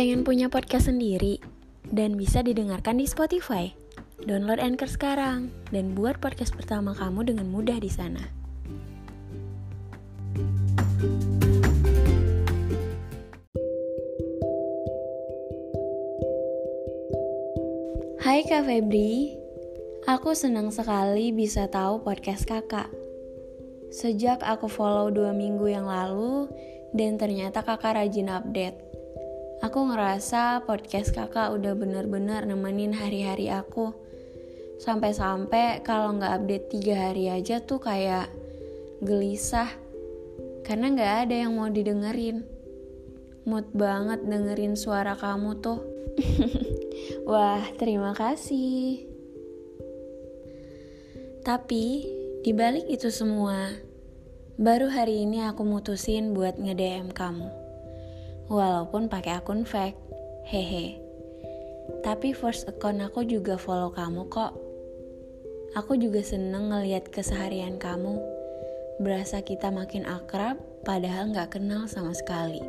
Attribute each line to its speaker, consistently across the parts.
Speaker 1: Pengen punya podcast sendiri dan bisa didengarkan di Spotify? Download Anchor sekarang dan buat podcast pertama kamu dengan mudah di sana. Hai Kak Febri, aku senang sekali bisa tahu podcast kakak. Sejak aku follow dua minggu yang lalu, dan ternyata kakak rajin update. Aku ngerasa podcast kakak udah bener-bener nemenin hari-hari aku. Sampai-sampai kalau nggak update tiga hari aja tuh kayak gelisah. Karena nggak ada yang mau didengerin. Mood banget dengerin suara kamu tuh. Wah, terima kasih. Tapi, dibalik itu semua, baru hari ini aku mutusin buat nge-DM kamu walaupun pakai akun fake. Hehe. Tapi first account aku juga follow kamu kok. Aku juga seneng ngeliat keseharian kamu. Berasa kita makin akrab padahal nggak kenal sama sekali.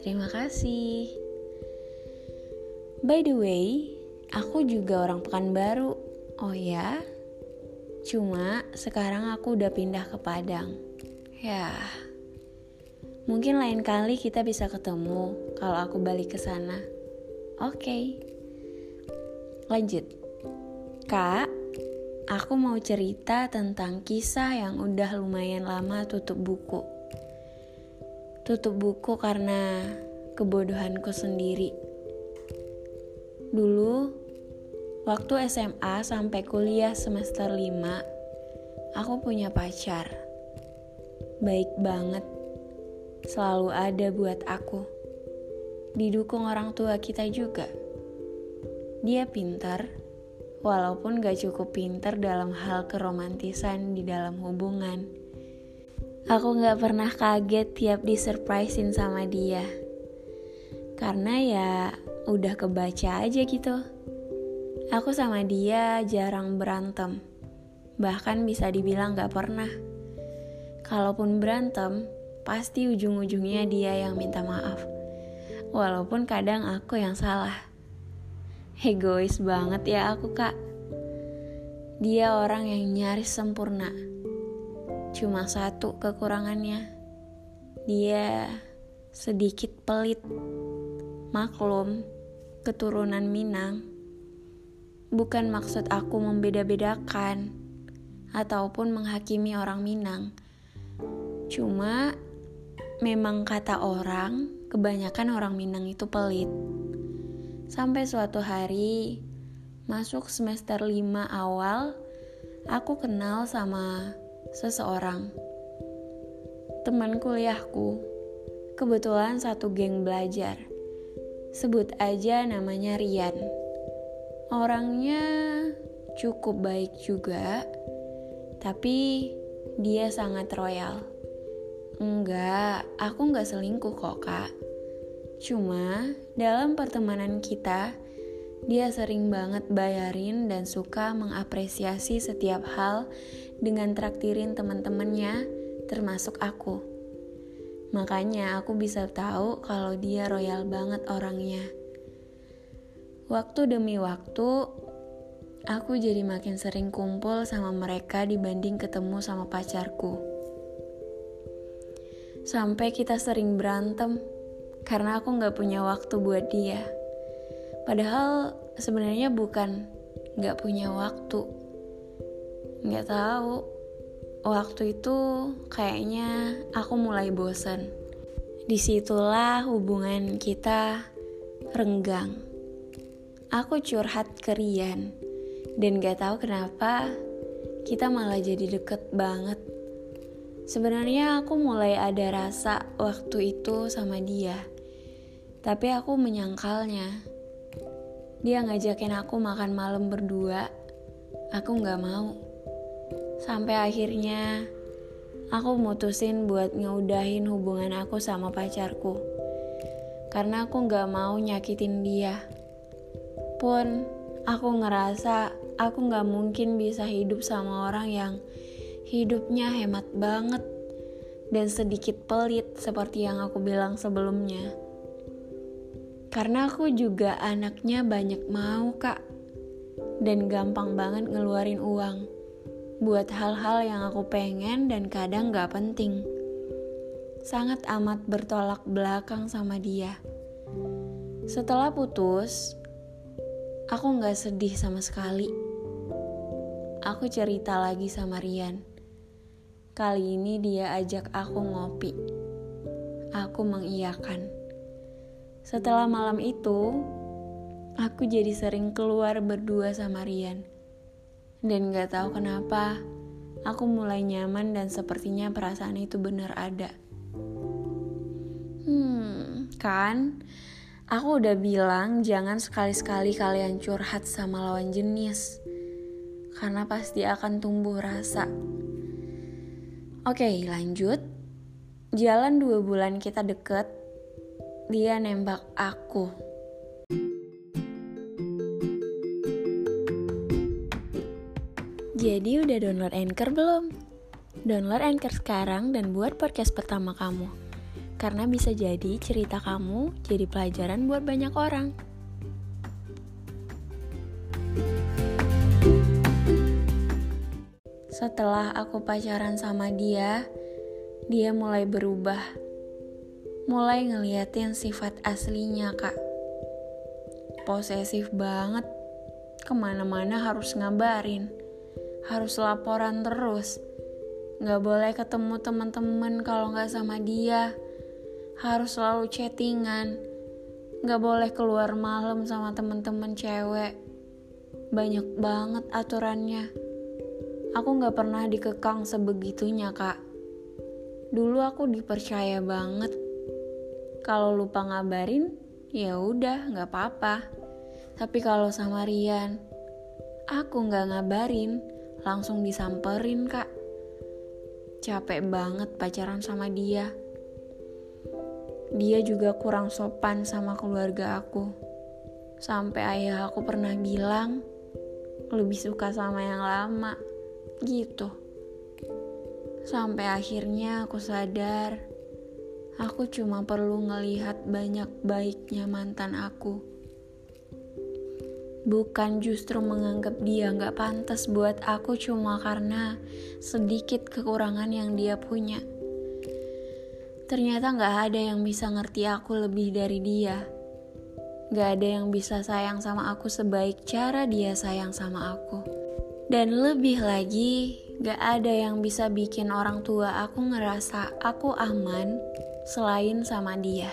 Speaker 1: Terima kasih. By the way, aku juga orang Pekanbaru. Oh ya? Cuma sekarang aku udah pindah ke Padang. Ya, Mungkin lain kali kita bisa ketemu kalau aku balik ke sana. Oke. Okay. Lanjut. Kak, aku mau cerita tentang kisah yang udah lumayan lama tutup buku. Tutup buku karena kebodohanku sendiri. Dulu, waktu SMA sampai kuliah semester 5, aku punya pacar. Baik banget selalu ada buat aku. Didukung orang tua kita juga. Dia pintar, walaupun gak cukup pintar dalam hal keromantisan di dalam hubungan. Aku gak pernah kaget tiap disurprisein sama dia. Karena ya udah kebaca aja gitu. Aku sama dia jarang berantem. Bahkan bisa dibilang gak pernah. Kalaupun berantem, pasti ujung-ujungnya dia yang minta maaf. Walaupun kadang aku yang salah. Egois banget ya aku kak. Dia orang yang nyaris sempurna. Cuma satu kekurangannya. Dia sedikit pelit. Maklum, keturunan Minang. Bukan maksud aku membeda-bedakan ataupun menghakimi orang Minang. Cuma Memang kata orang, kebanyakan orang Minang itu pelit. Sampai suatu hari, masuk semester 5 awal, aku kenal sama seseorang. Teman kuliahku, kebetulan satu geng belajar. Sebut aja namanya Rian. Orangnya cukup baik juga, tapi dia sangat royal. Enggak, aku enggak selingkuh kok kak. Cuma dalam pertemanan kita, dia sering banget bayarin dan suka mengapresiasi setiap hal dengan traktirin teman-temannya, termasuk aku. Makanya aku bisa tahu kalau dia royal banget orangnya. Waktu demi waktu, aku jadi makin sering kumpul sama mereka dibanding ketemu sama pacarku. Sampai kita sering berantem karena aku gak punya waktu buat dia. Padahal sebenarnya bukan gak punya waktu. Gak tahu. Waktu itu kayaknya aku mulai bosan. Di situlah hubungan kita renggang. Aku curhat ke Rian dan gak tahu kenapa kita malah jadi deket banget Sebenarnya aku mulai ada rasa waktu itu sama dia. Tapi aku menyangkalnya. Dia ngajakin aku makan malam berdua. Aku gak mau. Sampai akhirnya aku mutusin buat ngeudahin hubungan aku sama pacarku. Karena aku gak mau nyakitin dia. Pun aku ngerasa aku gak mungkin bisa hidup sama orang yang hidupnya hemat banget dan sedikit pelit seperti yang aku bilang sebelumnya. Karena aku juga anaknya banyak mau, Kak. Dan gampang banget ngeluarin uang buat hal-hal yang aku pengen dan kadang gak penting. Sangat amat bertolak belakang sama dia. Setelah putus, aku gak sedih sama sekali. Aku cerita lagi sama Rian. Kali ini dia ajak aku ngopi. Aku mengiyakan. Setelah malam itu, aku jadi sering keluar berdua sama Rian. Dan gak tahu kenapa, aku mulai nyaman dan sepertinya perasaan itu benar ada. Hmm, kan? Aku udah bilang jangan sekali-sekali kalian curhat sama lawan jenis. Karena pasti akan tumbuh rasa. Oke, lanjut. Jalan dua bulan kita deket, dia nembak aku. Jadi udah download Anchor belum? Download Anchor sekarang dan buat podcast pertama kamu. Karena bisa jadi cerita kamu jadi pelajaran buat banyak orang. Setelah aku pacaran sama dia, dia mulai berubah. Mulai ngeliatin sifat aslinya, Kak. Posesif banget. Ke mana-mana harus ngabarin. Harus laporan terus. Gak boleh ketemu teman-teman kalau nggak sama dia harus selalu chattingan, gak boleh keluar malam sama temen-temen cewek. Banyak banget aturannya. Aku gak pernah dikekang sebegitunya kak. Dulu aku dipercaya banget. Kalau lupa ngabarin, ya udah gak apa-apa. Tapi kalau sama Rian, aku gak ngabarin, langsung disamperin kak. Capek banget pacaran sama dia dia juga kurang sopan sama keluarga aku. Sampai ayah aku pernah bilang, lebih suka sama yang lama, gitu. Sampai akhirnya aku sadar, aku cuma perlu ngelihat banyak baiknya mantan aku. Bukan justru menganggap dia gak pantas buat aku cuma karena sedikit kekurangan yang dia punya. Ternyata gak ada yang bisa ngerti aku lebih dari dia. Gak ada yang bisa sayang sama aku sebaik cara dia sayang sama aku. Dan lebih lagi, gak ada yang bisa bikin orang tua aku ngerasa aku aman selain sama dia.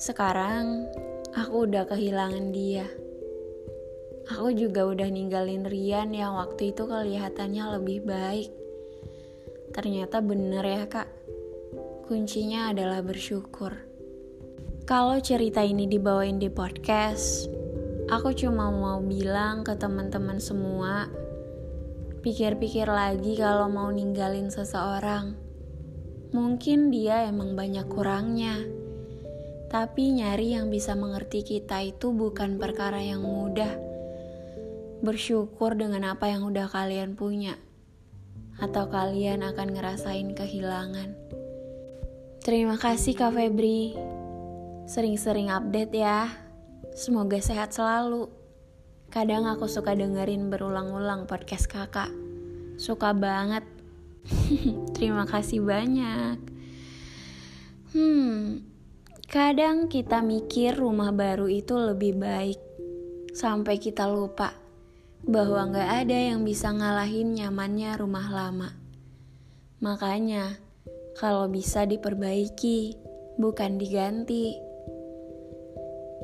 Speaker 1: Sekarang, aku udah kehilangan dia. Aku juga udah ninggalin Rian yang waktu itu kelihatannya lebih baik. Ternyata bener ya kak, kuncinya adalah bersyukur. Kalau cerita ini dibawain di podcast, aku cuma mau bilang ke teman-teman semua, pikir-pikir lagi kalau mau ninggalin seseorang. Mungkin dia emang banyak kurangnya, tapi nyari yang bisa mengerti kita itu bukan perkara yang mudah. Bersyukur dengan apa yang udah kalian punya, atau kalian akan ngerasain kehilangan. Terima kasih Kak Febri. Sering-sering update ya. Semoga sehat selalu. Kadang aku suka dengerin berulang-ulang podcast kakak. Suka banget. Terima kasih banyak. Hmm, kadang kita mikir rumah baru itu lebih baik. Sampai kita lupa bahwa gak ada yang bisa ngalahin nyamannya rumah lama. Makanya, kalau bisa diperbaiki, bukan diganti.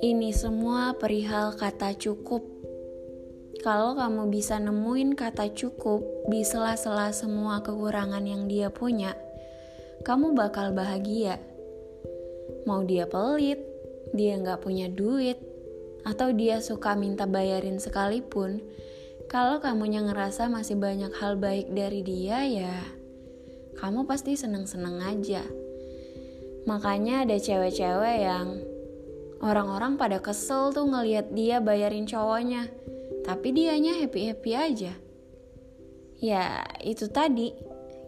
Speaker 1: Ini semua perihal kata cukup. Kalau kamu bisa nemuin kata cukup di sela-sela semua kekurangan yang dia punya, kamu bakal bahagia. Mau dia pelit, dia nggak punya duit, atau dia suka minta bayarin sekalipun, kalau kamunya ngerasa masih banyak hal baik dari dia ya kamu pasti seneng-seneng aja. Makanya ada cewek-cewek yang orang-orang pada kesel tuh ngeliat dia bayarin cowoknya, tapi dianya happy-happy aja. Ya itu tadi,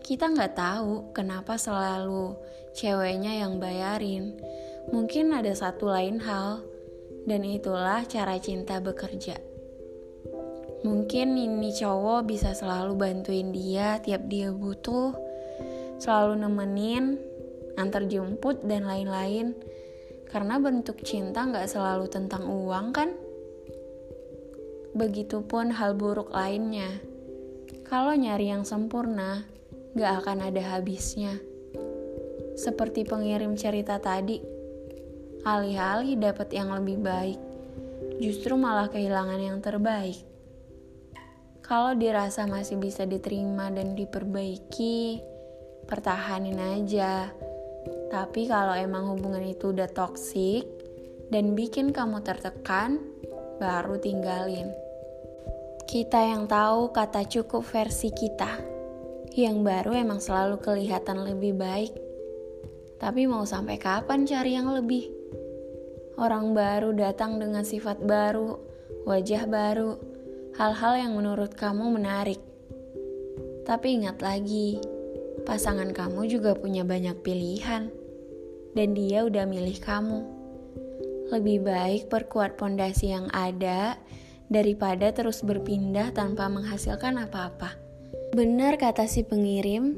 Speaker 1: kita nggak tahu kenapa selalu ceweknya yang bayarin. Mungkin ada satu lain hal, dan itulah cara cinta bekerja. Mungkin ini cowok bisa selalu bantuin dia tiap dia butuh, selalu nemenin, antar jemput, dan lain-lain. Karena bentuk cinta nggak selalu tentang uang kan? Begitupun hal buruk lainnya. Kalau nyari yang sempurna, gak akan ada habisnya. Seperti pengirim cerita tadi, alih-alih dapat yang lebih baik, justru malah kehilangan yang terbaik. Kalau dirasa masih bisa diterima dan diperbaiki, pertahanin aja. Tapi kalau emang hubungan itu udah toksik dan bikin kamu tertekan, baru tinggalin. Kita yang tahu kata cukup versi kita. Yang baru emang selalu kelihatan lebih baik. Tapi mau sampai kapan cari yang lebih? Orang baru datang dengan sifat baru, wajah baru, hal-hal yang menurut kamu menarik. Tapi ingat lagi, pasangan kamu juga punya banyak pilihan, dan dia udah milih kamu. Lebih baik perkuat pondasi yang ada daripada terus berpindah tanpa menghasilkan apa-apa. Benar kata si pengirim,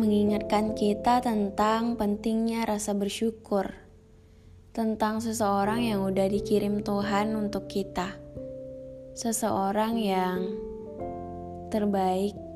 Speaker 1: mengingatkan kita tentang pentingnya rasa bersyukur, tentang seseorang yang udah dikirim Tuhan untuk kita, seseorang yang terbaik